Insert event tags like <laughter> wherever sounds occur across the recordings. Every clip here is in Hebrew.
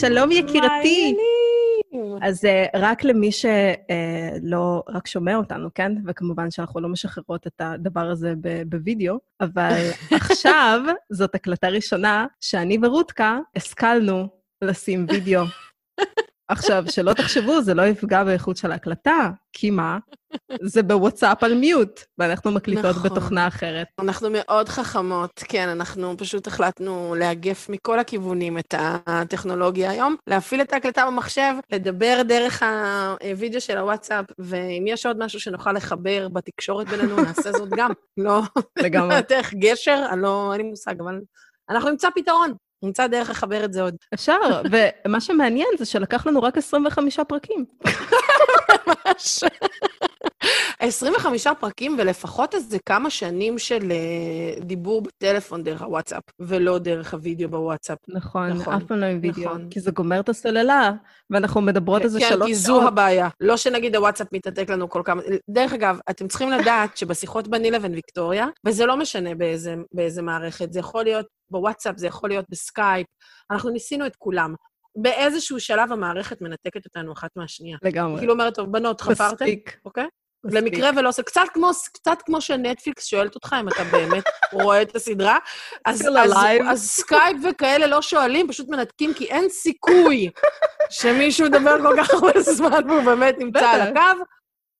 שלום יקירתי. אז uh, רק למי שלא רק שומע אותנו, כן? וכמובן שאנחנו לא משחררות את הדבר הזה ב- בווידאו, אבל <laughs> עכשיו זאת הקלטה ראשונה שאני ורותקה השכלנו לשים וידאו. <laughs> עכשיו, שלא תחשבו, זה לא יפגע באיכות של ההקלטה, כי מה? זה בוואטסאפ על מיוט, ואנחנו מקליטות נכון. בתוכנה אחרת. אנחנו מאוד חכמות, כן, אנחנו פשוט החלטנו לאגף מכל הכיוונים את הטכנולוגיה היום, להפעיל את ההקלטה במחשב, לדבר דרך הווידאו של הוואטסאפ, ואם יש עוד משהו שנוכל לחבר בתקשורת בינינו, <laughs> נעשה זאת גם. לא, לגמרי. <laughs> דרך גשר, אני לא, אין לי מושג, אבל אנחנו נמצא פתרון. נמצא דרך לחבר את זה עוד. אפשר, <laughs> ומה שמעניין זה שלקח לנו רק 25 פרקים. <laughs> ממש. 25 פרקים ולפחות איזה כמה שנים של אה, דיבור בטלפון דרך הוואטסאפ, ולא דרך הוידאו בוואטסאפ. נכון, נכון, אף פעם לא עם וידאו, נכון. כי זה גומר את הסוללה, ואנחנו מדברות על זה כן, שלוש כי זו שעות. הבעיה. לא שנגיד הוואטסאפ מתנתק לנו כל כמה... דרך אגב, אתם צריכים לדעת שבשיחות ביני לבין ויקטוריה, וזה לא משנה באיזה, באיזה מערכת, זה יכול להיות בוואטסאפ, זה יכול להיות בסקייפ, אנחנו ניסינו את כולם. באיזשהו שלב המערכת מנתקת אותנו אחת מהשנייה. לגמרי. כאילו אומרת, טוב, בנות, חפרתם? מספיק. אוקיי? למקרה ולא עושה, קצת כמו, קצת כמו שנטפליקס שואלת אותך אם אתה באמת <laughs> רואה את הסדרה, אז, אז. אז סקייפ וכאלה לא שואלים, פשוט מנתקים, כי אין סיכוי שמישהו ידבר כל כך הרבה זמן והוא באמת נמצא על. הקו.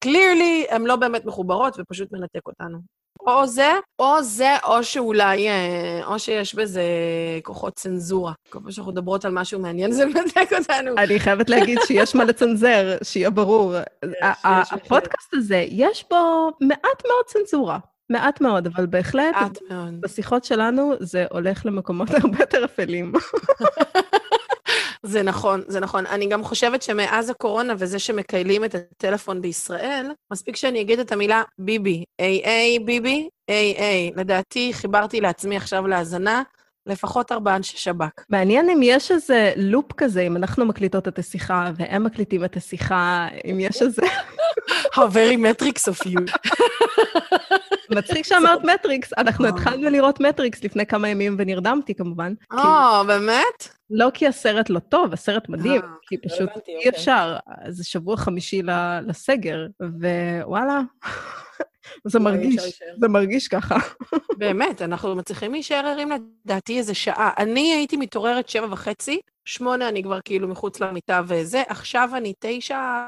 Clearly, הן לא באמת מחוברות ופשוט מנתק אותנו. או זה, או זה, או שאולי, אה, או שיש בזה כוחות צנזורה. כל פעם שאנחנו מדברות על משהו מעניין, זה מנתק אותנו. אני חייבת להגיד שיש מה לצנזר, שיהיה ברור. הפודקאסט הזה, יש בו מעט מאוד צנזורה. מעט מאוד, אבל בהחלט, מעט מאוד. בשיחות שלנו זה הולך למקומות <laughs> הרבה יותר אפלים. <laughs> זה נכון, זה נכון. אני גם חושבת שמאז הקורונה וזה שמקיילים את הטלפון בישראל, מספיק שאני אגיד את המילה ביבי. איי איי, ביבי, איי איי. לדעתי, חיברתי לעצמי עכשיו להאזנה לפחות ארבעה אנשי שב"כ. מעניין אם יש איזה לופ כזה, אם אנחנו מקליטות את השיחה והם מקליטים את השיחה, אם יש איזה... How very metrics of you. מצחיק שאמרת מטריקס, אנחנו וואו. התחלנו לראות מטריקס לפני כמה ימים ונרדמתי כמובן. או, באמת? לא כי הסרט לא טוב, הסרט מדהים, אה, כי פשוט הבנתי, אי אוקיי. אפשר. זה שבוע חמישי לסגר, ווואלה, זה לא, מרגיש. זה מרגיש ככה. <laughs> באמת, אנחנו מצליחים להישאר ערים לדעתי איזה שעה. אני הייתי מתעוררת שבע וחצי, שמונה אני כבר כאילו מחוץ למיטה וזה, עכשיו אני תשע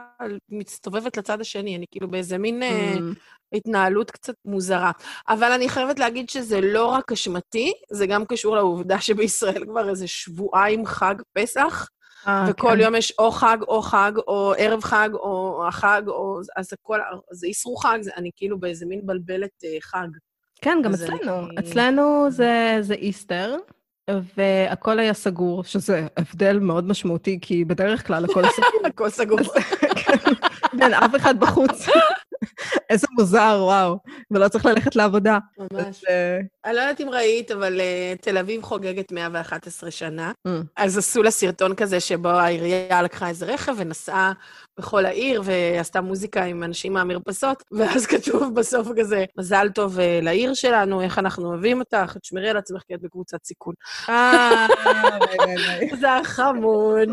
מסתובבת לצד השני, אני כאילו באיזה מין אה, Mm, התנהלות קצת מוזרה. אבל אני חייבת להגיד שזה לא רק אשמתי, זה גם קשור לעובדה שבישראל כבר איזה שבועיים חג פסח, אה, וכל כן. יום יש או חג או חג, או ערב חג או החג, או... אז הכל... זה איסרו חג, זה, אני כאילו באיזה מין בלבלת אה, חג. כן, גם אצלנו. אני- אצלנו זה זה איסטר, והכל היה סגור, שזה הבדל מאוד משמעותי, כי בדרך כלל הכל סגור. <laughs> הכל סגור. <laughs> כן, אף אחד בחוץ. <laughs> איזה מוזר, וואו. ולא צריך ללכת לעבודה. ממש. אה, אני לא יודעת אם ראית, אבל uh, תל אביב חוגגת 111 שנה. Mm. אז עשו לה סרטון כזה שבו העירייה לקחה איזה רכב ונסעה בכל העיר ועשתה מוזיקה עם אנשים מהמרפסות, <laughs> ואז כתוב בסוף כזה, מזל טוב uh, לעיר שלנו, איך אנחנו אוהבים אותך, תשמרי על עצמך כי את בקבוצת סיכון. אה. <laughs> זה חמוד.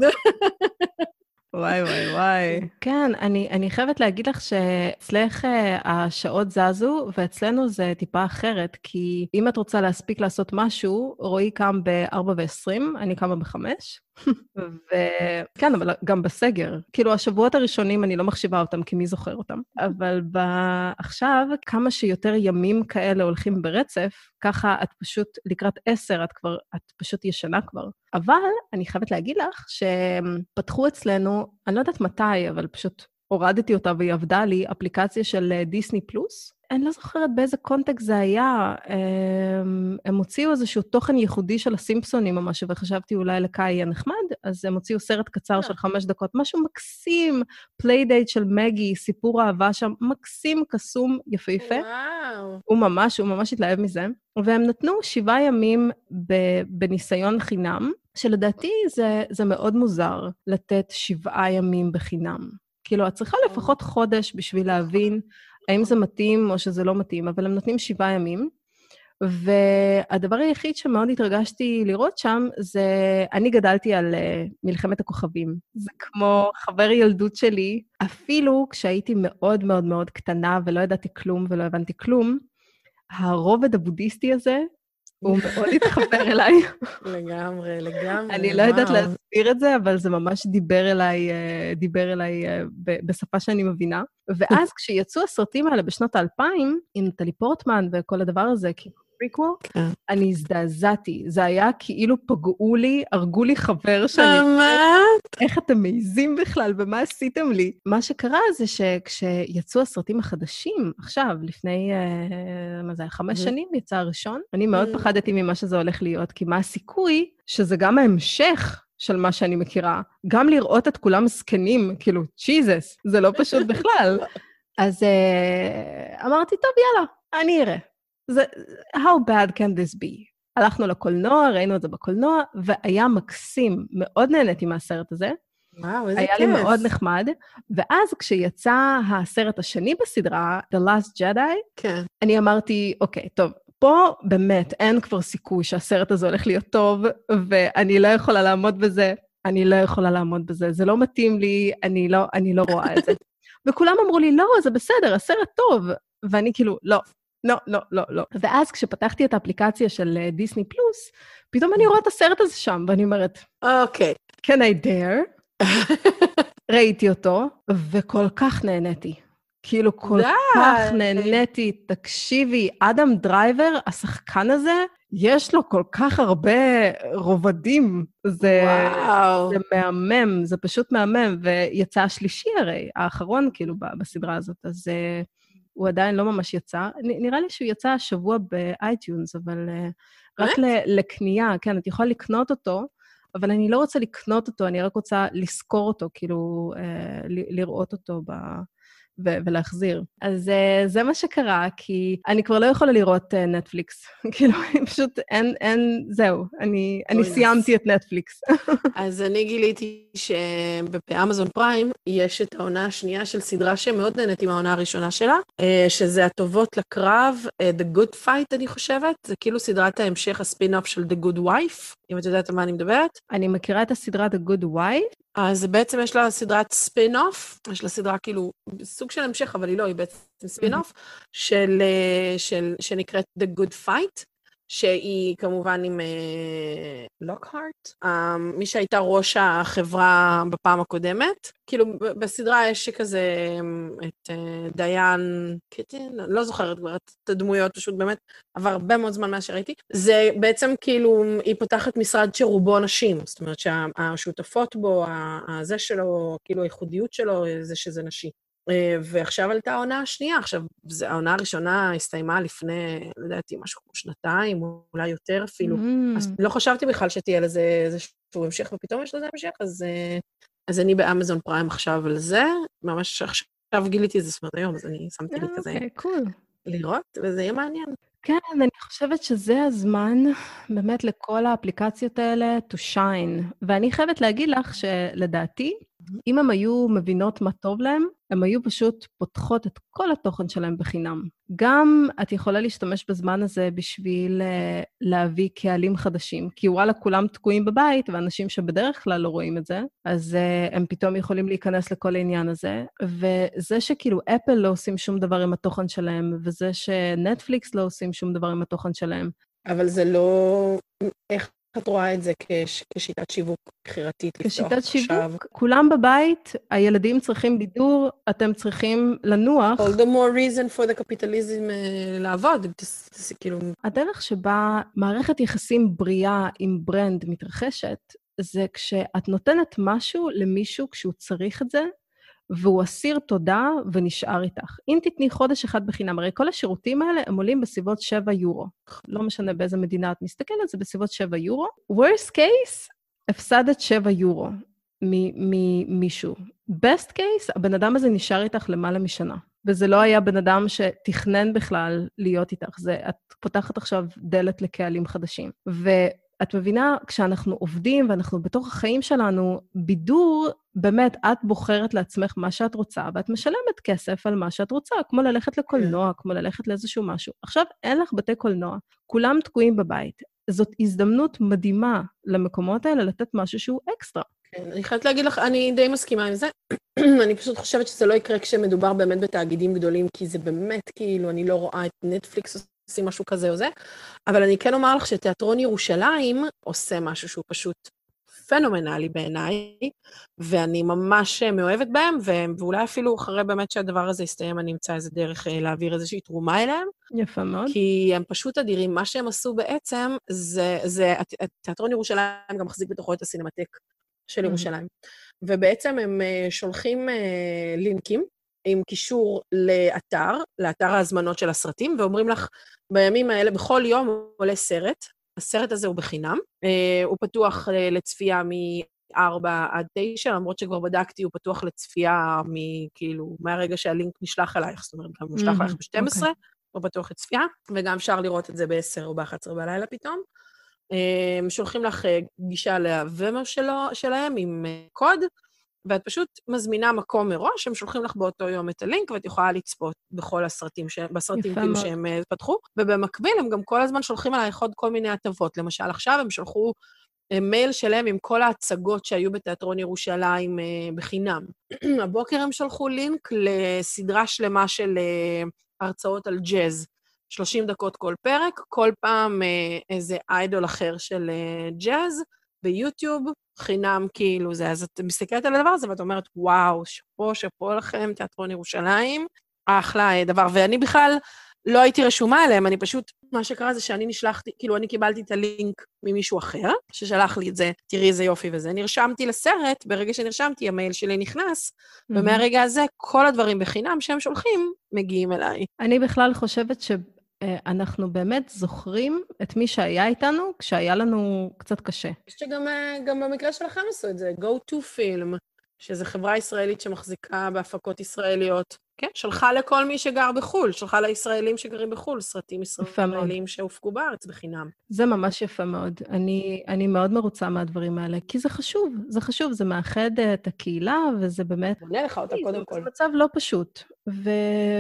וואי, וואי, וואי. כן, אני, אני חייבת להגיד לך שאצלך אה, השעות זזו, ואצלנו זה טיפה אחרת, כי אם את רוצה להספיק לעשות משהו, רועי קם ב-4 ו-20, אני קמה ב-5. וכן, אבל גם בסגר. כאילו, השבועות הראשונים, אני לא מחשיבה אותם, כי מי זוכר אותם. אבל ב... עכשיו, כמה שיותר ימים כאלה הולכים ברצף, ככה את פשוט, לקראת 10, את כבר, את פשוט ישנה כבר. אבל אני חייבת להגיד לך שפתחו אצלנו, אני לא יודעת מתי, אבל פשוט הורדתי אותה והיא עבדה לי, אפליקציה של אה, דיסני פלוס. אני לא זוכרת באיזה קונטקסט זה היה. הם, הם הוציאו איזשהו תוכן ייחודי של הסימפסונים או משהו, וחשבתי אולי לקאי יהיה נחמד, אז הם הוציאו סרט קצר של חמש דקות, משהו מקסים, playdate של מגי, סיפור אהבה שם, מקסים, קסום, יפהפה. וואו. הוא ממש, הוא ממש התלהב מזה. והם נתנו שבעה ימים בניסיון חינם, שלדעתי זה, זה מאוד מוזר לתת שבעה ימים בחינם. כאילו, את צריכה לפחות חודש בשביל להבין האם זה מתאים או שזה לא מתאים, אבל הם נותנים שבעה ימים. והדבר היחיד שמאוד התרגשתי לראות שם זה, אני גדלתי על uh, מלחמת הכוכבים. זה כמו חבר ילדות שלי, אפילו כשהייתי מאוד מאוד מאוד קטנה ולא ידעתי כלום ולא הבנתי כלום, הרובד הבודהיסטי הזה, הוא מאוד התחבר אליי. לגמרי, לגמרי, אני לא יודעת להסביר את זה, אבל זה ממש דיבר אליי, אה, דיבר אליי אה, בשפה שאני מבינה. ואז <laughs> כשיצאו הסרטים האלה בשנות האלפיים, עם נטלי פורטמן וכל הדבר הזה, כאילו, פריקוול, כן. אני הזדעזעתי. זה היה כאילו פגעו לי, הרגו לי חבר שאני... באמת? איך אתם מעיזים בכלל, ומה עשיתם לי? מה שקרה זה שכשיצאו הסרטים החדשים, עכשיו, לפני, אה, מה זה היה, חמש שנים יצא הראשון, אני מאוד פחדתי ממה שזה הולך להיות, כי מה הסיכוי שזה גם ההמשך של מה שאני מכירה. גם לראות את כולם זקנים, כאילו, ג'יזוס, זה לא פשוט בכלל. <laughs> אז uh, אמרתי, טוב, יאללה, אני אראה. זה, how bad can this be? הלכנו לקולנוע, ראינו את זה בקולנוע, והיה מקסים. מאוד נהניתי מהסרט הזה. וואו, איזה היה כיף. היה לי מאוד נחמד. ואז כשיצא הסרט השני בסדרה, The Last Jedi, כן. אני אמרתי, אוקיי, טוב, פה באמת אין כבר סיכוי שהסרט הזה הולך להיות טוב, ואני לא יכולה לעמוד בזה. אני לא יכולה לעמוד בזה, זה לא מתאים לי, אני לא, אני לא רואה את זה. <laughs> וכולם אמרו לי, לא, זה בסדר, הסרט טוב. ואני כאילו, לא, לא, לא, לא, לא. ואז כשפתחתי את האפליקציה של אה, דיסני פלוס, פתאום אני רואה את הסרט הזה שם, ואני אומרת, אוקיי. Okay. can I dare? <laughs> ראיתי אותו, וכל כך נהניתי. כאילו, כל די. כך נהניתי. תקשיבי, אדם דרייבר, השחקן הזה, יש לו כל כך הרבה רובדים. זה, וואו. זה מהמם, זה פשוט מהמם. ויצא השלישי הרי, האחרון, כאילו, בסדרה הזאת. אז uh, הוא עדיין לא ממש יצא. נראה לי שהוא יצא השבוע ב iTunes, אבל uh, רק לקנייה, כן, את יכולה לקנות אותו, אבל אני לא רוצה לקנות אותו, אני רק רוצה לשכור אותו, כאילו, uh, לראות אותו ב... ו- ולהחזיר. אז uh, זה מה שקרה, כי אני כבר לא יכולה לראות uh, <laughs> נטפליקס. כאילו, פשוט אין, אין, זהו, אני, אני סיימתי את נטפליקס. <laughs> אז אני גיליתי שבאמזון פריים יש את העונה השנייה של סדרה שמאוד נהניתי עם העונה הראשונה שלה, uh, שזה הטובות לקרב, uh, The Good Fight, אני חושבת. זה כאילו סדרת ההמשך, הספין-אוף של The Good Wife, אם את יודעת על מה אני מדברת. אני מכירה את הסדרה The Good Wife. אז בעצם יש לה סדרת ספין-אוף, יש לה סדרה כאילו, סוג של המשך, אבל היא לא, היא בעצם ספין-אוף, של, של, שנקראת The Good Fight, שהיא כמובן עם לוקהארט, uh, uh, מי שהייתה ראש החברה בפעם הקודמת. כאילו, בסדרה יש כזה את uh, דיאן קיטון, לא זוכרת כבר את הדמויות, פשוט באמת עבר הרבה מאוד זמן מאז שראיתי. זה בעצם כאילו, היא פותחת משרד שרובו נשים, זאת אומרת שהשותפות בו, הזה שלו, כאילו הייחודיות שלו, זה שזה נשי. אה, ועכשיו עלתה העונה השנייה. עכשיו, העונה הראשונה הסתיימה לפני, לא יודעת, משהו כמו שנתיים, אולי יותר אפילו. Mm. אז לא חשבתי בכלל שתהיה לזה איזשהו המשך, ופתאום יש לזה המשך, אז, אה, אז אני באמזון פריים עכשיו על זה. ממש עכשיו גיליתי את זה, זאת אומרת, היום, אז אני שמתי לי כזה... אוקיי, קול. לראות, וזה יהיה מעניין. כן, אני חושבת שזה הזמן באמת לכל האפליקציות האלה to shine. ואני חייבת להגיד לך שלדעתי, אם הן היו מבינות מה טוב להן, הן היו פשוט פותחות את כל התוכן שלהן בחינם. גם את יכולה להשתמש בזמן הזה בשביל uh, להביא קהלים חדשים, כי וואלה, כולם תקועים בבית, ואנשים שבדרך כלל לא רואים את זה, אז uh, הם פתאום יכולים להיכנס לכל העניין הזה. וזה שכאילו אפל לא עושים שום דבר עם התוכן שלהם, וזה שנטפליקס לא עושים שום דבר עם התוכן שלהם. אבל זה לא... איך את רואה את זה כש, כשיטת שיווק בחירתית לפתוח עכשיו? כשיטת שיווק, כולם בבית, הילדים צריכים בידור, אתם צריכים לנוח. All the more reason for the capitalism uh, לעבוד, כאילו... הדרך שבה מערכת יחסים בריאה עם ברנד מתרחשת, זה כשאת נותנת משהו למישהו כשהוא צריך את זה, והוא אסיר תודה ונשאר איתך. אם תתני חודש אחד בחינם, הרי כל השירותים האלה הם עולים בסביבות 7 יורו. לא משנה באיזה מדינה את מסתכלת, זה בסביבות 7 יורו. worst case, הפסדת 7 יורו ממישהו. best case, הבן אדם הזה נשאר איתך למעלה משנה. וזה לא היה בן אדם שתכנן בכלל להיות איתך, זה, את פותחת עכשיו דלת לקהלים חדשים. ו... את מבינה, כשאנחנו עובדים ואנחנו בתוך החיים שלנו, בידור, באמת, את בוחרת לעצמך מה שאת רוצה, ואת משלמת כסף על מה שאת רוצה, כמו ללכת לקולנוע, כמו ללכת לאיזשהו משהו. עכשיו, אין לך בתי קולנוע, כולם תקועים בבית. זאת הזדמנות מדהימה למקומות האלה לתת משהו שהוא אקסטרה. כן, אני חייבת להגיד לך, אני די מסכימה עם זה. <clears throat> אני פשוט חושבת שזה לא יקרה כשמדובר באמת בתאגידים גדולים, כי זה באמת, כאילו, אני לא רואה את נטפליקס עושים משהו כזה או זה, אבל אני כן אומר לך שתיאטרון ירושלים עושה משהו שהוא פשוט פנומנלי בעיניי, ואני ממש מאוהבת בהם, ואולי אפילו אחרי באמת שהדבר הזה יסתיים, אני אמצא איזה דרך אה, להעביר איזושהי תרומה אליהם. יפה מאוד. כי הם פשוט אדירים. מה שהם עשו בעצם, זה, זה תיאטרון ירושלים גם מחזיק בתוכו את הסינמטק של ירושלים. ובעצם הם אה, שולחים אה, לינקים עם קישור לאתר, לאתר ההזמנות של הסרטים, ואומרים לך, בימים האלה, בכל יום עולה סרט, הסרט הזה הוא בחינם, אה, הוא פתוח לצפייה מ-4 עד 9, למרות שכבר בדקתי, הוא פתוח לצפייה מכאילו, מהרגע שהלינק נשלח אלייך, זאת אומרת, גם הוא נשלח אלייך ב-12, okay. הוא פתוח לצפייה, וגם אפשר לראות את זה ב-10 או ב-11 בלילה פתאום. הם שולחים לך אה, גישה לוומר שלהם עם אה, קוד, ואת פשוט מזמינה מקום מראש, הם שולחים לך באותו יום את הלינק, ואת יכולה לצפות בכל הסרטים, ש... בסרטים כאילו מאוד. שהם uh, פתחו. ובמקביל, הם גם כל הזמן שולחים עלייך עוד כל מיני הטבות. למשל, עכשיו הם שלחו uh, מייל שלם עם כל ההצגות שהיו בתיאטרון ירושלים uh, בחינם. <clears throat> הבוקר הם שלחו לינק לסדרה שלמה של הרצאות על ג'אז. 30 דקות כל פרק, כל פעם אה, איזה איידול אחר של אה, ג'אז ביוטיוב, חינם כאילו זה. אז את מסתכלת על הדבר הזה ואת אומרת, וואו, שאפו, שאפו לכם, תיאטרון ירושלים, אחלה אה, דבר. ואני בכלל לא הייתי רשומה עליהם, אני פשוט, מה שקרה זה שאני נשלחתי, כאילו, אני קיבלתי את הלינק ממישהו אחר, ששלח לי את זה, תראי איזה יופי וזה. נרשמתי לסרט, ברגע שנרשמתי, המייל שלי נכנס, mm-hmm. ומהרגע הזה, כל הדברים בחינם שהם שולחים, מגיעים אליי. אני בכלל חושבת ש... אה, אנחנו באמת זוכרים את מי שהיה איתנו כשהיה לנו קצת קשה. אני חושבת שגם אה, במקרה שלכם עשו את זה, Go to Film, שזו חברה ישראלית שמחזיקה בהפקות ישראליות. כן, שלחה לכל מי שגר בחו"ל, שלחה לישראלים שגרים בחו"ל, סרטים ישראלים שהופקו בארץ בחינם. זה ממש יפה מאוד. אני, אני מאוד מרוצה מהדברים האלה, כי זה חשוב, זה חשוב, זה מאחד את הקהילה, וזה באמת... בונה לך אותה קודם כל. זה מצב לא פשוט. ו...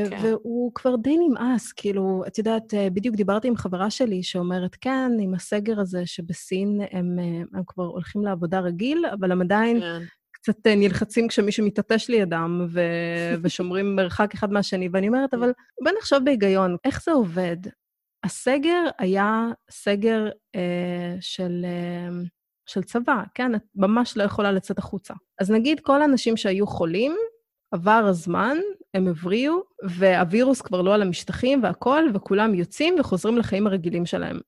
כן. והוא כבר די נמאס, כאילו, את יודעת, בדיוק דיברתי עם חברה שלי שאומרת, כן, עם הסגר הזה שבסין הם, הם כבר הולכים לעבודה רגיל, אבל הם עדיין כן. קצת אה, נלחצים כשמישהו מתעטש לידם ו... <laughs> ושומרים מרחק אחד מהשני, ואני אומרת, אבל בוא נחשוב בהיגיון, איך זה עובד? הסגר היה סגר אה, של, אה, של צבא, כן? את ממש לא יכולה לצאת החוצה. אז נגיד כל האנשים שהיו חולים, עבר הזמן, הם הבריאו, והווירוס כבר לא על המשטחים והכול, וכולם יוצאים וחוזרים לחיים הרגילים שלהם.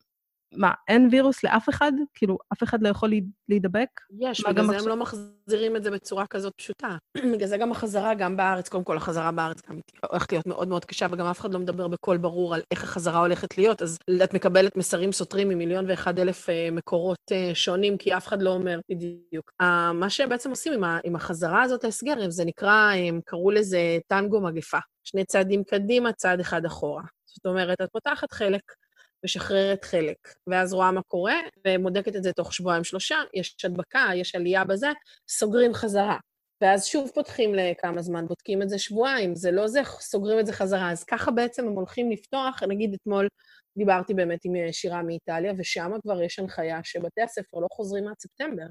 מה, אין וירוס לאף אחד? כאילו, אף אחד לא יכול להידבק? יש, בגלל זה הם לא מחזירים את זה בצורה כזאת פשוטה. <clears throat> בגלל זה גם החזרה, גם בארץ, קודם כל החזרה בארץ גם הולכת להיות מאוד מאוד קשה, וגם אף אחד לא מדבר בקול ברור על איך החזרה הולכת להיות, אז את מקבלת מסרים סותרים ממיליון ואחד אלף אה, מקורות אה, שונים, כי אף אחד לא אומר בדיוק. מה שהם בעצם עושים עם, עם החזרה הזאת להסגר, זה נקרא, הם קראו לזה טנגו מגפה. שני צעדים קדימה, צעד אחד אחורה. זאת אומרת, את פותחת חלק, משחררת חלק, ואז רואה מה קורה, ומודקת את זה תוך שבועיים-שלושה, יש הדבקה, יש עלייה בזה, סוגרים חזרה. ואז שוב פותחים לכמה זמן, בודקים את זה שבועיים, זה לא זה, סוגרים את זה חזרה. אז ככה בעצם הם הולכים לפתוח, נגיד אתמול דיברתי באמת עם שירה מאיטליה, ושם כבר יש הנחיה שבתי הספר לא חוזרים עד ספטמבר.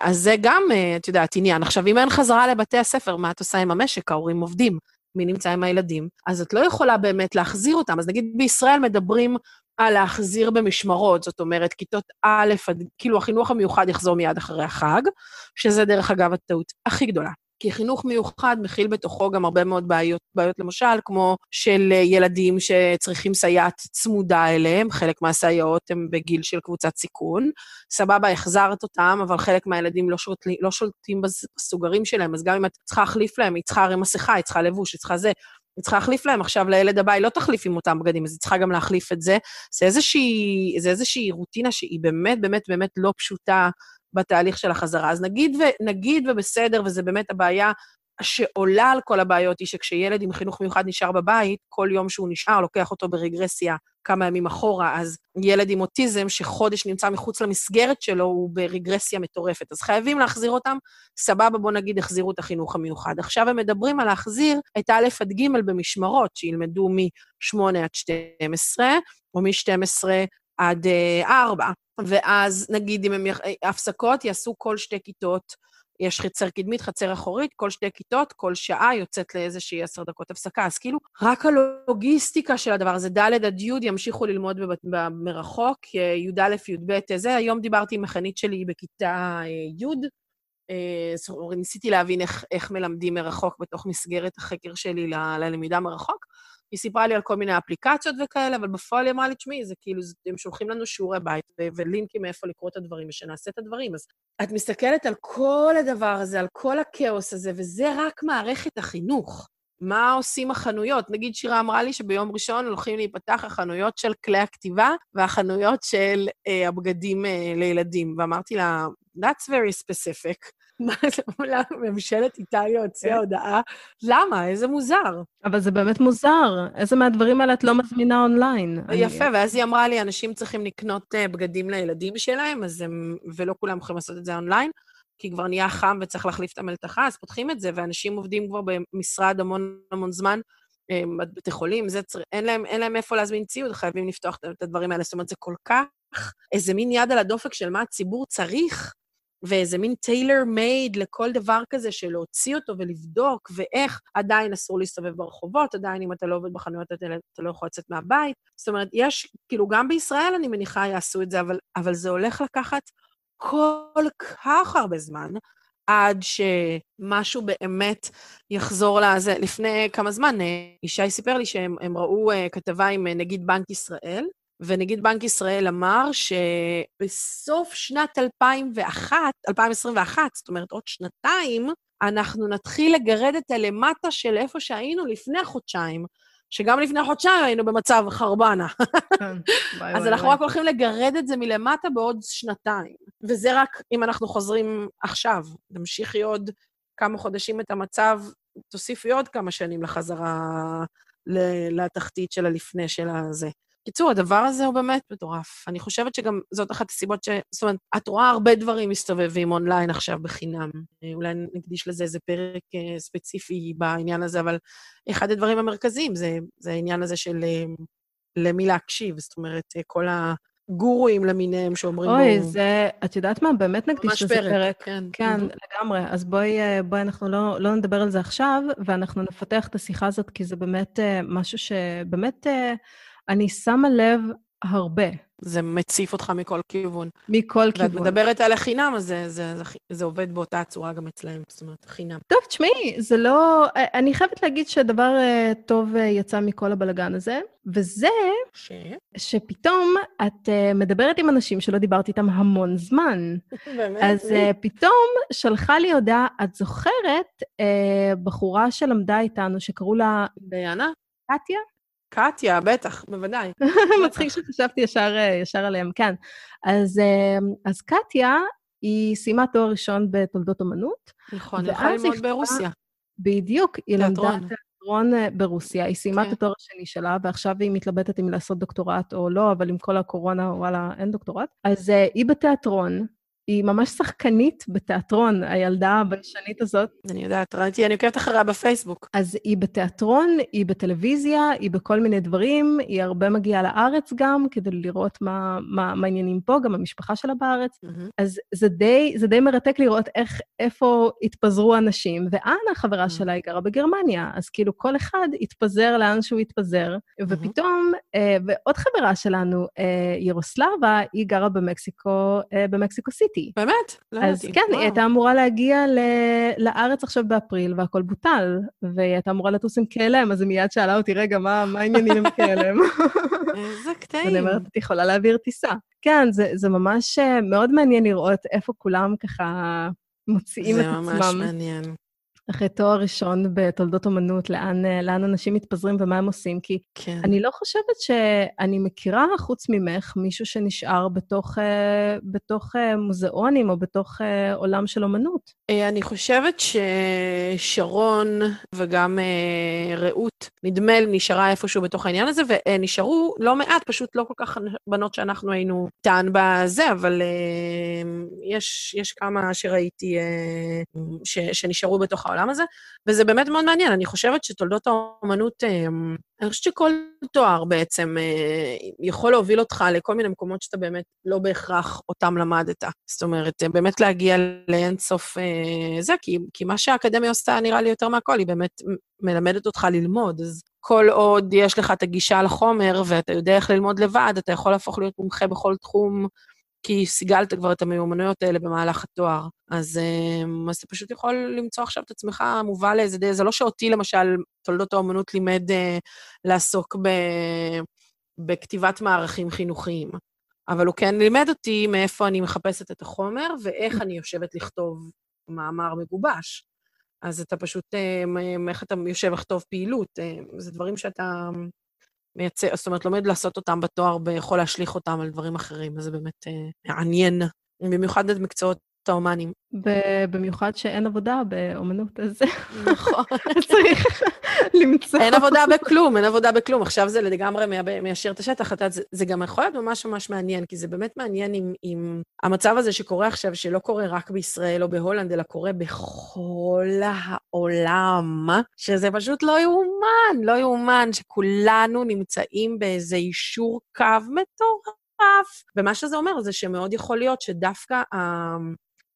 אז זה גם, את יודעת, עניין. עכשיו, אם אין חזרה לבתי הספר, מה את עושה עם המשק? ההורים עובדים. מי נמצא עם הילדים? אז את לא יכולה באמת להחזיר אותם. אז נגיד בישראל מדברים על להחזיר במשמרות, זאת אומרת, כיתות א', כאילו החינוך המיוחד יחזור מיד אחרי החג, שזה דרך אגב הטעות הכי גדולה. כי חינוך מיוחד מכיל בתוכו גם הרבה מאוד בעיות, בעיות למשל, כמו של ילדים שצריכים סייעת צמודה אליהם, חלק מהסייעות הם בגיל של קבוצת סיכון. סבבה, החזרת אותם, אבל חלק מהילדים לא, שולט, לא שולטים בסוגרים שלהם, אז גם אם את צריכה להחליף להם, היא צריכה הרי מסכה, היא צריכה לבוש, היא צריכה זה, היא צריכה להחליף להם עכשיו לילד הבא, היא לא תחליף עם אותם בגדים, אז היא צריכה גם להחליף את זה. זה איזושהי, זה איזושהי רוטינה שהיא באמת, באמת, באמת לא פשוטה בתהליך של החזרה. אז נגיד, ו, נגיד ובסדר, וזה באמת הבעיה שעולה על כל הבעיות היא שכשילד עם חינוך מיוחד נשאר בבית, כל יום שהוא נשאר, לוקח אותו ברגרסיה כמה ימים אחורה, אז ילד עם אוטיזם שחודש נמצא מחוץ למסגרת שלו, הוא ברגרסיה מטורפת. אז חייבים להחזיר אותם, סבבה, בוא נגיד, החזירו את החינוך המיוחד. עכשיו הם מדברים על להחזיר את א' עד ג' במשמרות, שילמדו מ-8 עד 12, או מ-12 עד 4. אה, ואז נגיד אם הם יח... הפסקות, יעשו כל שתי כיתות. יש חצר קדמית, חצר אחורית, כל שתי כיתות, כל שעה יוצאת לאיזושהי עשר דקות הפסקה. אז כאילו, רק הלוגיסטיקה של הדבר הזה, ד' עד י' ימשיכו ללמוד מרחוק, י"א, י"ב, זה. היום דיברתי עם מכנית שלי בכיתה אה, י', אה, ניסיתי להבין איך, איך מלמדים מרחוק בתוך מסגרת החקר שלי ללמידה מרחוק. היא סיפרה לי על כל מיני אפליקציות וכאלה, אבל בפועל היא אמרה לי, תשמעי, זה כאילו, הם שולחים לנו שיעורי בית ולינקים מאיפה לקרוא את הדברים ושנעשה את הדברים. אז את מסתכלת על כל הדבר הזה, על כל הכאוס הזה, וזה רק מערכת החינוך. מה עושים החנויות? נגיד שירה אמרה לי שביום ראשון הולכים להיפתח החנויות של כלי הכתיבה והחנויות של אה, הבגדים אה, לילדים. ואמרתי לה, that's very specific. מה זה, ממשלת איטליה הוציאה כן. הודעה? למה? איזה מוזר. אבל זה באמת מוזר. איזה מהדברים האלה את לא מזמינה אונליין? יפה, ואז היא אמרה לי, אנשים צריכים לקנות אה, בגדים לילדים שלהם, אז הם, ולא כולם יכולים לעשות את זה אונליין, כי כבר נהיה חם וצריך להחליף את המלתחה, אז פותחים את זה, ואנשים עובדים כבר במשרד המון המון זמן, אה, בתי חולים, זה צר... אין, להם, אין להם איפה להזמין ציוד, חייבים לפתוח את הדברים האלה. זאת אומרת, זה כל כך איזה מין יד על הדופק של מה הציבור צריך, ואיזה מין טיילר מייד לכל דבר כזה של להוציא אותו ולבדוק, ואיך עדיין אסור להסתובב ברחובות, עדיין אם אתה לא עובד בחנויות האלה, אתה לא יכול לצאת מהבית. זאת אומרת, יש, כאילו, גם בישראל, אני מניחה, יעשו את זה, אבל, אבל זה הולך לקחת כל כך הרבה זמן, עד שמשהו באמת יחזור לזה. לפני כמה זמן, אה, ישי סיפר לי שהם ראו אה, כתבה עם אה, נגיד בנק ישראל, ונגיד בנק ישראל אמר שבסוף שנת 2001, 2021, זאת אומרת עוד שנתיים, אנחנו נתחיל לגרד את הלמטה של איפה שהיינו לפני חודשיים, שגם לפני חודשיים היינו במצב חרבנה. כן, <laughs> אז אנחנו רק הולכים לגרד את זה מלמטה בעוד שנתיים. וזה רק אם אנחנו חוזרים עכשיו. תמשיכי עוד כמה חודשים את המצב, תוסיפי עוד כמה שנים לחזרה לתחתית של הלפני של הזה. קיצור, הדבר הזה הוא באמת מטורף. אני חושבת שגם זאת אחת הסיבות ש... זאת אומרת, את רואה הרבה דברים מסתובבים אונליין עכשיו בחינם. אה, אולי נקדיש לזה איזה פרק אה, ספציפי בעניין הזה, אבל אחד הדברים המרכזיים זה, זה העניין הזה של אה, למי להקשיב. זאת אומרת, כל הגורואים למיניהם שאומרים... אוי, בו... זה... את יודעת מה? באמת נקדיש לזה פרק. פרק. כן, כן לגמרי. אז בואי, בואי אנחנו לא, לא נדבר על זה עכשיו, ואנחנו נפתח את השיחה הזאת, כי זה באמת משהו שבאמת... אני שמה לב הרבה. זה מציף אותך מכל כיוון. מכל כיוון. ואת מדברת על החינם, אז זה, זה, זה, זה עובד באותה צורה גם אצלהם, זאת אומרת, חינם. טוב, תשמעי, זה לא... אני חייבת להגיד שדבר אה, טוב אה, יצא מכל הבלגן הזה, וזה ש... שפתאום את אה, מדברת עם אנשים שלא דיברת איתם המון זמן. <laughs> באמת? אז פתאום שלחה לי הודעה, את זוכרת בחורה שלמדה איתנו, שקראו לה... דיאנה? קטיה? קטיה, בטח, בוודאי. <laughs> מצחיק שחשבתי ישר, ישר עליהם, כן. אז, אה, אז קטיה, היא סיימה תואר ראשון בתולדות אמנות. נכון, היא יכולה ללמוד ברוסיה. בדיוק, היא למדה תיאטרון אה, ברוסיה, היא סיימה כן. את התואר השני שלה, ועכשיו היא מתלבטת אם לעשות דוקטורט או לא, אבל עם כל הקורונה, וואלה, אין דוקטורט. אז uh, היא בתיאטרון, היא ממש שחקנית בתיאטרון, הילדה הביישנית הזאת. אני יודעת, ראיתי, אני עוקבת אחריה בפייסבוק. אז היא בתיאטרון, היא בטלוויזיה, היא בכל מיני דברים, היא הרבה מגיעה לארץ גם, כדי לראות מה, מה, מה העניינים פה, גם המשפחה שלה בארץ. Mm-hmm. אז זה די, זה די מרתק לראות איך, איפה התפזרו אנשים, ואנה, החברה mm-hmm. שלה, היא גרה בגרמניה, אז כאילו כל אחד התפזר לאן שהוא התפזר, mm-hmm. ופתאום, אה, ועוד חברה שלנו, אה, ירוסלבה, היא גרה במקסיקו, אה, במקסיקו סיטי. איתי. באמת? לא אז כן, וואו. היא הייתה אמורה להגיע ל... לארץ עכשיו באפריל, והכל בוטל, והיא הייתה אמורה לטוס עם KLM, אז היא מיד שאלה אותי, רגע, מה, מה העניינים עם KLM? <laughs> איזה קטעים. אני אומרת, את יכולה להעביר טיסה. כן, זה, זה ממש אה, מאוד מעניין לראות איפה כולם ככה מוציאים את עצמם. זה ממש מעניין. אחרי תואר ראשון בתולדות אומנות, לאן, לאן אנשים מתפזרים ומה הם עושים, כי כן. אני לא חושבת שאני מכירה, חוץ ממך, מישהו שנשאר בתוך, בתוך מוזיאונים או בתוך עולם של אומנות. אני חושבת ששרון וגם רעות, נדמה לי, נשארה איפשהו בתוך העניין הזה, ונשארו לא מעט, פשוט לא כל כך בנות שאנחנו היינו טען בזה, אבל יש, יש כמה שראיתי ש, שנשארו בתוך העולם הזה, וזה באמת מאוד מעניין. אני חושבת שתולדות האומנות, אני חושבת שכל תואר בעצם יכול להוביל אותך לכל מיני מקומות שאתה באמת לא בהכרח אותם למדת. זאת אומרת, באמת להגיע לאינסוף זה, כי, כי מה שהאקדמיה עושה נראה לי יותר מהכל, היא באמת מלמדת אותך ללמוד. אז כל עוד יש לך את הגישה לחומר ואתה יודע איך ללמוד לבד, אתה יכול להפוך להיות מומחה בכל תחום, כי סיגלת כבר את המיומנויות האלה במהלך התואר. אז, אז אתה פשוט יכול למצוא עכשיו את עצמך מובל לאיזה די... זה לא שאותי, למשל, תולדות האומנות לימד uh, לעסוק ב, בכתיבת מערכים חינוכיים, אבל הוא כן לימד אותי מאיפה אני מחפשת את החומר ואיך אני יושבת לכתוב מאמר מגובש. אז אתה פשוט, איך אתה יושב לכתוב פעילות, זה דברים שאתה מייצא, זאת אומרת, לומד לעשות אותם בתואר ויכול להשליך אותם על דברים אחרים, אז זה באמת מעניין, במיוחד את מקצועות ההומנים. במיוחד שאין עבודה באומנות, אז נכון. <laughs> צריך למצוא. אין עבודה בכלום, אין עבודה בכלום. עכשיו זה לגמרי מיישר את השטח. אתה, זה, זה גם יכול להיות ממש ממש מעניין, כי זה באמת מעניין עם, עם המצב הזה שקורה עכשיו, שלא קורה רק בישראל או בהולנד, אלא קורה בכל העולם, שזה פשוט לא יאומן, לא יאומן, שכולנו נמצאים באיזה אישור קו מטורף. ומה שזה אומר זה שמאוד יכול להיות שדווקא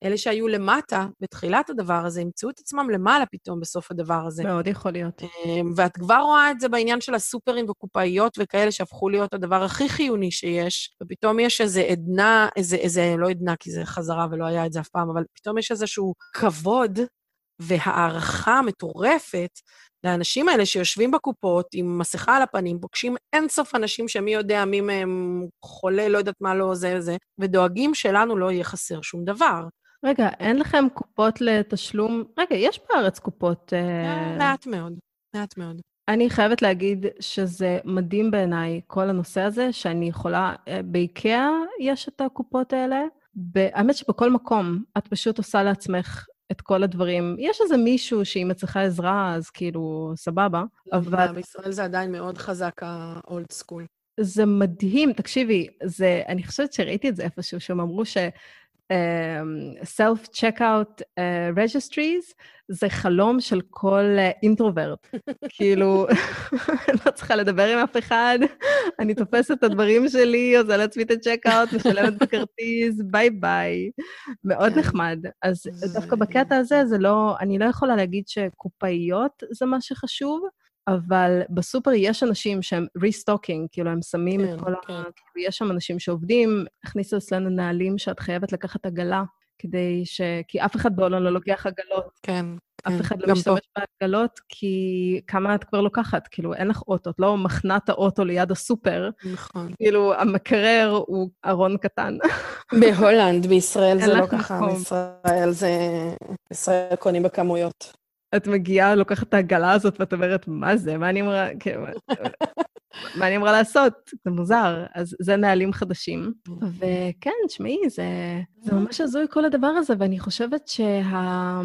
אלה שהיו למטה בתחילת הדבר הזה, ימצאו את עצמם למעלה פתאום בסוף הדבר הזה. מאוד יכול להיות. אמ, ואת כבר רואה את זה בעניין של הסופרים וקופאיות וכאלה שהפכו להיות הדבר הכי חיוני שיש, ופתאום יש איזה עדנה, איזה, איזה, לא עדנה כי זה חזרה ולא היה את זה אף פעם, אבל פתאום יש איזשהו כבוד והערכה מטורפת לאנשים האלה שיושבים בקופות עם מסכה על הפנים, פוגשים אינסוף אנשים שמי יודע מי מהם חולה, לא יודעת מה לא זה וזה, ודואגים שלנו לא יהיה חסר שום דבר. רגע, אין לכם קופות לתשלום? רגע, יש בארץ קופות... אה, מעט מאוד, מעט מאוד. אני חייבת להגיד שזה מדהים בעיניי, כל הנושא הזה, שאני יכולה... אה, באיקאה יש את הקופות האלה. האמת שבכל מקום את פשוט עושה לעצמך את כל הדברים. יש איזה מישהו שאם את צריכה עזרה, אז כאילו, סבבה, לא, אבל... בישראל זה עדיין מאוד חזק, ה-old school. זה מדהים, תקשיבי, זה, אני חושבת שראיתי את זה איפשהו, שהם אמרו ש... self-checkout uh, registries זה חלום של כל introvert. Uh, <laughs> כאילו, לא צריכה לדבר עם אף אחד, אני תופסת את הדברים שלי, עושה לעצמי את ה checkout, משלמת בכרטיס, ביי ביי. מאוד כן. נחמד. אז דווקא בקטע הזה, זה לא, אני לא יכולה להגיד שקופאיות זה מה שחשוב, אבל בסופר יש אנשים שהם restocking, כאילו, הם שמים כן, את כל כן. ה... כאילו, יש שם אנשים שעובדים, הכניסו אצלנו נהלים שאת חייבת לקחת עגלה, כדי ש... כי אף אחד בעולם לא לוקח עגלות. כן, כן. אף אחד לא משתמש בעגלות, כי כמה את כבר לוקחת? כאילו, אין לך אוטו, את לא מחנה את האוטו ליד הסופר. נכון. כאילו, המקרר הוא ארון קטן. בהולנד, בישראל זה לא ככה, בישראל זה... בישראל קונים בכמויות. את מגיעה, לוקחת את העגלה הזאת ואת אומרת, מה זה? מה אני אמורה... כן, מה אני אמורה לעשות? זה מוזר. אז זה נהלים חדשים. וכן, תשמעי, זה, זה ממש הזוי כל הדבר הזה, ואני חושבת שה...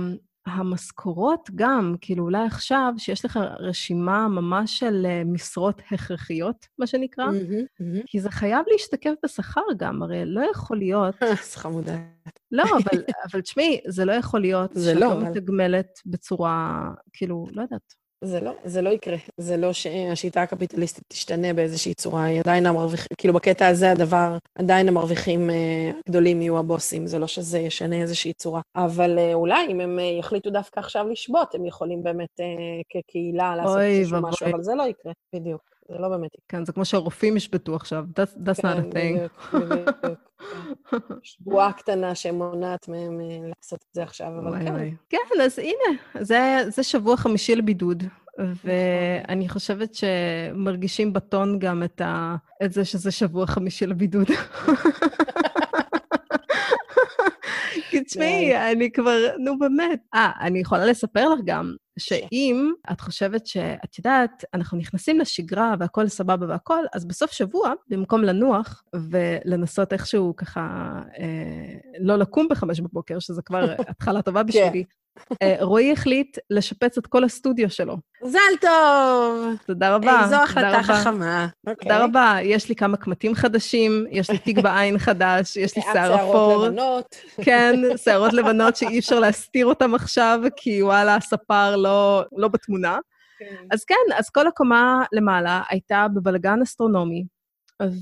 המשכורות גם, כאילו אולי עכשיו, שיש לך רשימה ממש של אה, משרות הכרחיות, מה שנקרא, mm-hmm, mm-hmm. כי זה חייב להשתקף בשכר גם, הרי לא יכול להיות... שכר מודעת. לא, אבל, אבל תשמעי, זה לא יכול להיות שאת לא, לא מתגמלת בצורה, כאילו, לא יודעת. זה לא, זה לא יקרה. זה לא שהשיטה הקפיטליסטית תשתנה באיזושהי צורה. היא עדיין המרוויחים, כאילו בקטע הזה הדבר, עדיין המרוויחים אה, הגדולים יהיו הבוסים. זה לא שזה ישנה איזושהי צורה. אבל אה, אולי אם הם אה, יחליטו דווקא עכשיו לשבות, הם יכולים באמת כקהילה לעשות איזשהו משהו, אבל זה לא יקרה, בדיוק. זה לא באמת יקרה. כן, זה כמו שהרופאים ישבתו עכשיו. That's, that's כן, not a thing. בדיוק, בדיוק. <laughs> שבועה קטנה שמונעת מהם לעשות את זה עכשיו, אבל וואי, כן. וואי. כן, אז הנה, זה, זה שבוע חמישי לבידוד, ואני נכון. חושבת שמרגישים בטון גם את, ה, את זה שזה שבוע חמישי לבידוד. <laughs> תשמעי, אני כבר, נו באמת. אה, אני יכולה לספר לך גם, שאם את חושבת שאת יודעת, אנחנו נכנסים לשגרה והכול סבבה והכול, אז בסוף שבוע, במקום לנוח ולנסות איכשהו ככה אה, לא לקום בחמש בבוקר, שזה כבר <laughs> התחלה טובה כן. בשבילי, רועי החליט לשפץ את כל הסטודיו שלו. מזל טוב! תודה רבה. איזו תודה החלטה. חכמה. תודה רבה. יש לי כמה קמטים חדשים, יש לי תיק בעין חדש, יש לי שיער אפור. שערות לבנות. כן, שערות לבנות שאי אפשר להסתיר אותן עכשיו, כי וואלה, הספר לא, לא בתמונה. כן. אז כן, אז כל הקומה למעלה הייתה בבלגן אסטרונומי,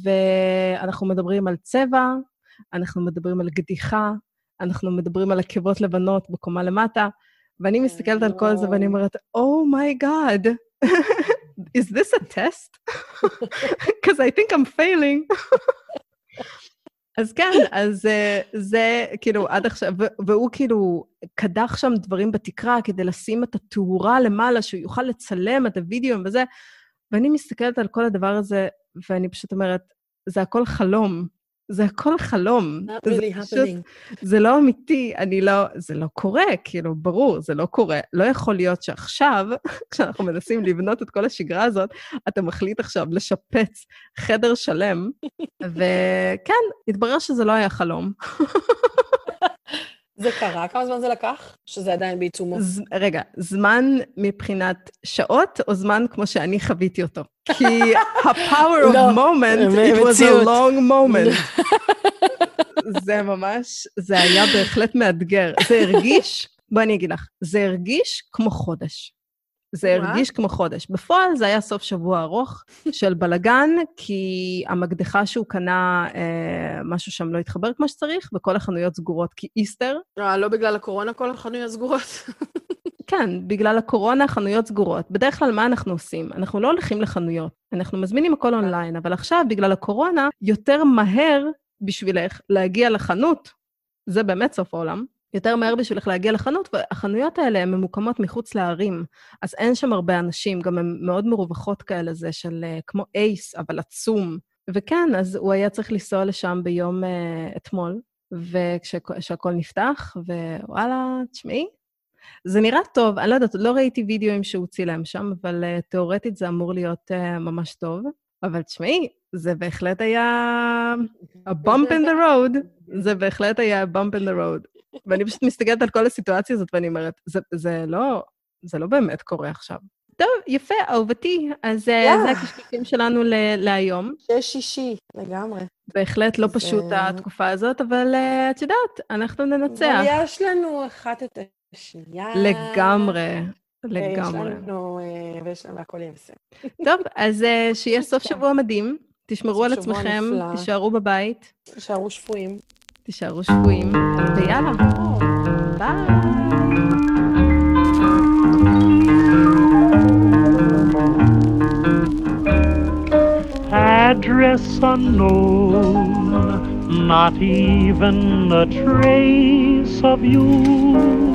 ואנחנו מדברים על צבע, אנחנו מדברים על קדיחה, אנחנו מדברים על עקבות לבנות בקומה למטה, ואני מסתכלת על כל זה ואני אומרת, oh my god, <laughs> is this a test? <laughs> Because I think I'm failing. <laughs> אז כן, אז אה, זה כאילו עד עכשיו, והוא כאילו קדח שם דברים בתקרה כדי לשים את התאורה למעלה, שהוא יוכל לצלם את הוידאו וזה, ואני מסתכלת על כל הדבר הזה, ואני פשוט אומרת, זה הכל חלום. זה הכל חלום. Not זה really פשוט- happening. זה לא אמיתי, אני לא, זה לא קורה, כאילו, ברור, זה לא קורה. לא יכול להיות שעכשיו, <laughs> כשאנחנו מנסים לבנות את כל השגרה הזאת, אתה מחליט עכשיו לשפץ חדר שלם, <laughs> וכן, התברר שזה לא היה חלום. <laughs> זה קרה? כמה זמן זה לקח? שזה עדיין בעיצומו. ז, רגע, זמן מבחינת שעות, או זמן כמו שאני חוויתי אותו? כי <laughs> ה-power of לא, moment, it was a long moment. <laughs> זה ממש, זה היה בהחלט מאתגר. זה הרגיש, בואי אני אגיד לך, זה הרגיש כמו חודש. זה? הרגיש כמו חודש. בפועל זה היה סוף שבוע ארוך של בלגן, כי המקדחה שהוא קנה, אה, משהו שם לא התחבר כמו שצריך, וכל החנויות סגורות כי איסטר. לא, לא בגלל הקורונה כל החנויות סגורות? <laughs> כן, בגלל הקורונה חנויות סגורות. בדרך כלל מה אנחנו עושים? אנחנו לא הולכים לחנויות, אנחנו מזמינים הכל אונליין, אבל עכשיו, בגלל הקורונה, יותר מהר בשבילך להגיע לחנות, זה באמת סוף העולם, יותר מהר בשבילך להגיע לחנות, והחנויות האלה הן ממוקמות מחוץ לערים, אז אין שם הרבה אנשים, גם הן מאוד מרווחות כאלה, זה של אה, כמו אייס, אבל עצום. וכן, אז הוא היה צריך לנסוע לשם ביום uh, אתמול, וכשהכול נפתח, ווואלה, תשמעי, זה נראה טוב, אני לא יודעת, לא ראיתי וידאוים שהוא צילם שם, אבל uh, תיאורטית זה אמור להיות uh, ממש טוב. אבל תשמעי, זה בהחלט היה a bump in the road, זה בהחלט היה a bump in the road. ואני פשוט מסתכלת על כל הסיטואציה הזאת ואני אומרת, זה, זה, לא, זה לא באמת קורה עכשיו. טוב, יפה, אהובתי. אז yeah. Yeah. זה הקשקשים שלנו ל- להיום. שש שישי, לגמרי. בהחלט לא זה- פשוט התקופה הזאת, אבל uh, את יודעת, אנחנו ננצח. אבל יש לנו אחת את השנייה. לגמרי, ויש לגמרי. לנו, אה, ויש לנו, והכל יהיה בסדר. טוב, אז uh, שיהיה <laughs> סוף כן. שבוע מדהים. תשמרו על עצמכם, נפלא. תישארו בבית, תישארו שפויים. תישארו שבויים, ויאללה, ביי. address unknown, not even a trace of you.